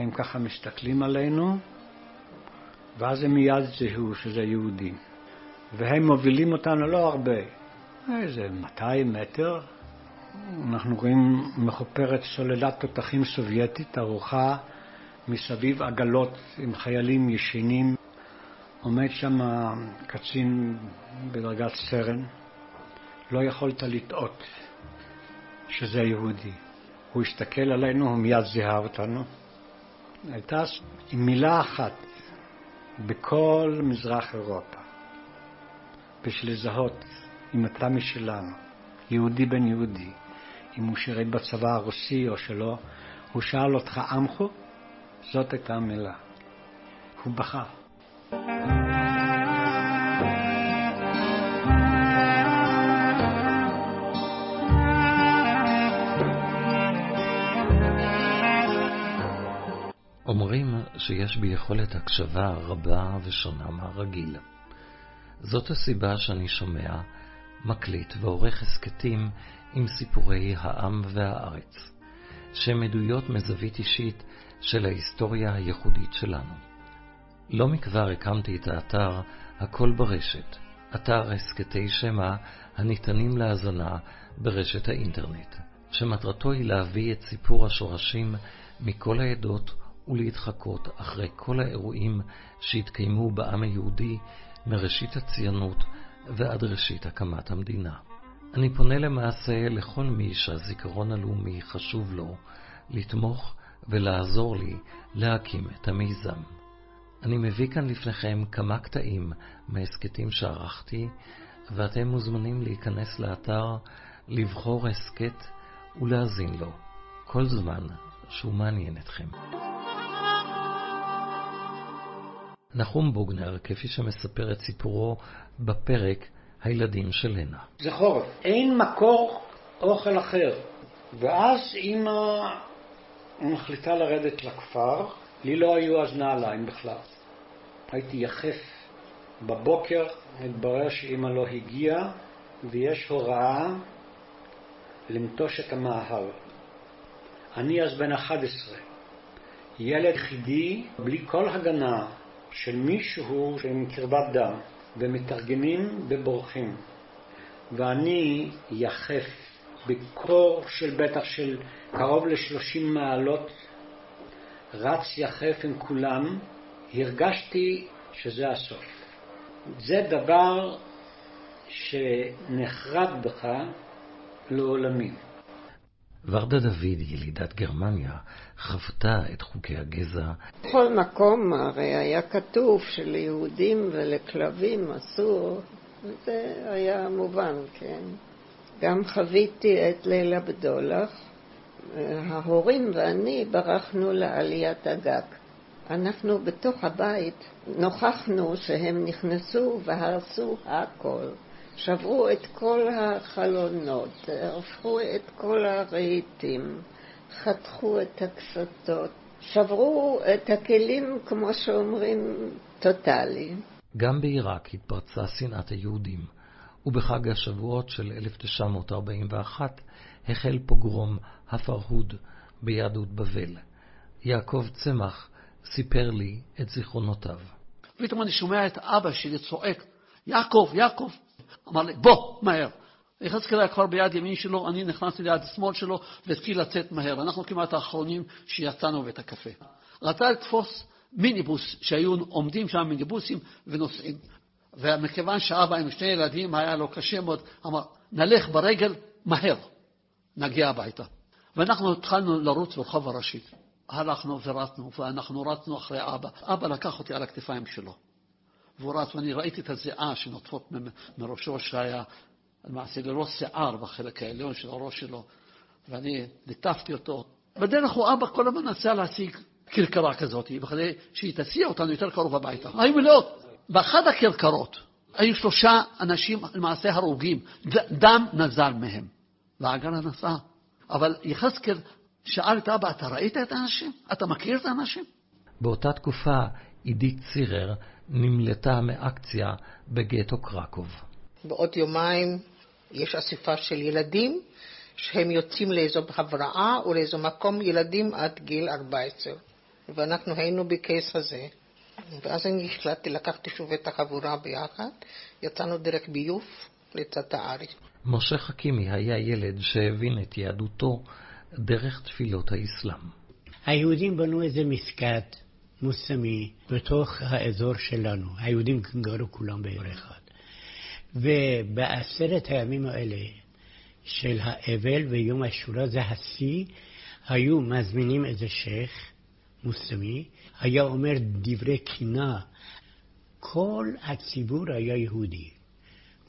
הם ככה מסתכלים עלינו, ואז הם מיד זיהו שזה יהודי. והם מובילים אותנו לא הרבה, איזה 200 מטר. אנחנו רואים מחופרת סוללת תותחים סובייטית ארוכה מסביב עגלות עם חיילים ישנים. עומד שם קצין בדרגת סרן, לא יכולת לטעות שזה יהודי. הוא הסתכל עלינו, הוא מיד זיהה אותנו. הייתה מילה אחת בכל מזרח אירופה, בשביל לזהות אם אתה משלנו, יהודי בן יהודי, אם הוא שירת בצבא הרוסי או שלא, הוא שאל אותך עמכו? זאת הייתה המילה. הוא בכה. שיש בי יכולת הקשבה רבה ושונה מהרגיל. זאת הסיבה שאני שומע, מקליט ועורך הסכתים עם סיפורי העם והארץ, שהן עדויות מזווית אישית של ההיסטוריה הייחודית שלנו. לא מכבר הקמתי את האתר הכל ברשת, אתר הסכתי שמע הניתנים להאזנה ברשת האינטרנט, שמטרתו היא להביא את סיפור השורשים מכל העדות ולהתחקות אחרי כל האירועים שהתקיימו בעם היהודי מראשית הציונות ועד ראשית הקמת המדינה. אני פונה למעשה לכל מי שהזיכרון הלאומי חשוב לו, לתמוך ולעזור לי להקים את המיזם. אני מביא כאן לפניכם כמה קטעים מההסכתים שערכתי, ואתם מוזמנים להיכנס לאתר, לבחור הסכת ולהאזין לו, כל זמן שהוא מעניין אתכם. נחום בוגנר, כפי שמספר את סיפורו בפרק הילדים של לנה. זה חורף, אין מקור אוכל אחר. ואז אימא מחליטה לרדת לכפר, לי לא היו אז נעליים בכלל. הייתי יחף בבוקר, התברר שאימא לא הגיעה, ויש הוראה לנטוש את המאהל. אני אז בן 11, ילד יחידי, בלי כל הגנה, של מישהו עם קרבת דם, ומתארגנים ובורחים. ואני יחף בקור של בטח של קרוב לשלושים מעלות, רץ יחף עם כולם, הרגשתי שזה הסוף. זה דבר שנחרד בך לעולמים. ורדה דוד, ילידת גרמניה, חוותה את חוקי הגזע. בכל מקום הרי היה כתוב שליהודים ולכלבים אסור, זה היה מובן, כן. גם חוויתי את ליל הבדולח. ההורים ואני ברחנו לעליית הגג. אנחנו בתוך הבית נוכחנו שהם נכנסו והרסו הכל. שברו את כל החלונות, הפכו את כל הרהיטים, חתכו את הקסתות, שברו את הכלים, כמו שאומרים, טוטאלי. גם בעיראק התפרצה שנאת היהודים, ובחג השבועות של 1941 החל פוגרום הפרהוד ביהדות בבל. יעקב צמח סיפר לי את זיכרונותיו. פתאום אני שומע את אבא שלי צועק, יעקב, יעקב, אמר לי, בוא, מהר. יחזקאל היה כבר ביד ימין שלו, אני נכנסתי ליד שמאל שלו והתחיל לצאת מהר. אנחנו כמעט האחרונים שיצאנו בית הקפה. רצה לתפוס מיניבוס שהיו עומדים שם מיניבוסים ונוסעים. ומכיוון שאבא עם שני ילדים היה לו קשה מאוד, אמר, נלך ברגל מהר, נגיע הביתה. ואנחנו התחלנו לרוץ ברחוב הראשית. הלכנו ורצנו, ואנחנו רצנו אחרי אבא. אבא לקח אותי על הכתפיים שלו. והוא רץ, ואני ראיתי את הזיעה שנוטפות מראשו, שהיה למעשה ללא שיער בחלק העליון של הראש שלו, ואני ליטפתי אותו. בדרך הוא אבא כל הזמן נסע להשיג כרכרה כזאת, בכדי שהיא תסיע אותנו יותר קרוב הביתה. היו מלאות. באחד הכרכרות היו שלושה אנשים למעשה הרוגים, דם נזל מהם, והעגלה נסעה. אבל יחזקאל שאל את אבא, אתה ראית את האנשים? אתה מכיר את האנשים? באותה תקופה עידית צירר נמלטה מאקציה בגטו קרקוב. בעוד יומיים יש אספה של ילדים שהם יוצאים לאיזו הבראה או לאיזו מקום ילדים עד גיל 14. ואנחנו היינו בכס הזה. ואז אני החלטתי, לקחתי שוב את החבורה ביחד, יצאנו דרך ביוף לצד הארץ. משה חכימי היה ילד שהבין את יהדותו דרך תפילות האסלאם. היהודים בנו איזה מסגד מוסלמי בתוך האזור שלנו. היהודים גרו כולם באזור אחד. ובעשרת הימים האלה של האבל ויום השורה, זה השיא, היו מזמינים איזה שייח' מוסלמי, היה אומר דברי קינה. כל הציבור היה יהודי.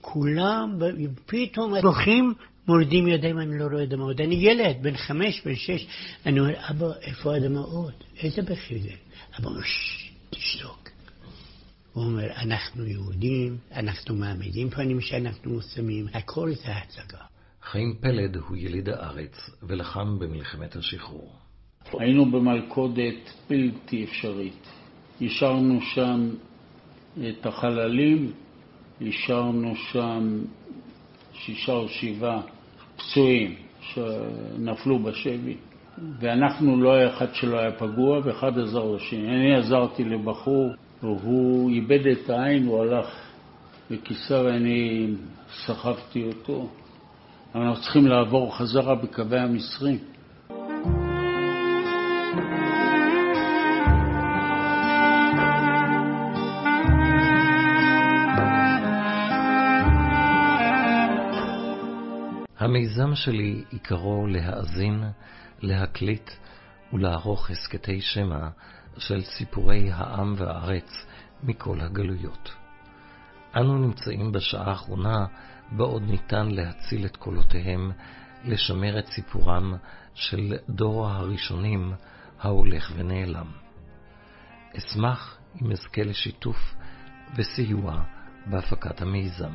כולם פתאום בוכים, מורדים ידיים, אני לא רואה דמעות. אני ילד, בן חמש, בן שש. אני אומר, אבא, איפה הדמעות? איזה בכי זה? אבא אומר, תשתוק. הוא אומר, אנחנו יהודים, אנחנו מעמידים פנים שאנחנו מוסלמים, הכל זה הצגה. חיים פלד הוא יליד הארץ ולחם במלחמת השחרור. היינו במלכודת בלתי אפשרית. השארנו שם את החללים, השארנו שם שישה או שבעה פצועים שנפלו בשבי, ואנחנו לא היה אחד שלא היה פגוע ואחד עזר לשני. אני עזרתי לבחור, והוא איבד את העין, הוא הלך לכיסא ואני סחבתי אותו. אנחנו צריכים לעבור חזרה בקווי המצרים. המיזם שלי עיקרו להאזין, להקליט ולערוך הסכתי שמע של סיפורי העם והארץ מכל הגלויות. אנו נמצאים בשעה האחרונה בעוד ניתן להציל את קולותיהם, לשמר את סיפורם של דור הראשונים ההולך ונעלם. אשמח אם אזכה לשיתוף וסיוע בהפקת המיזם.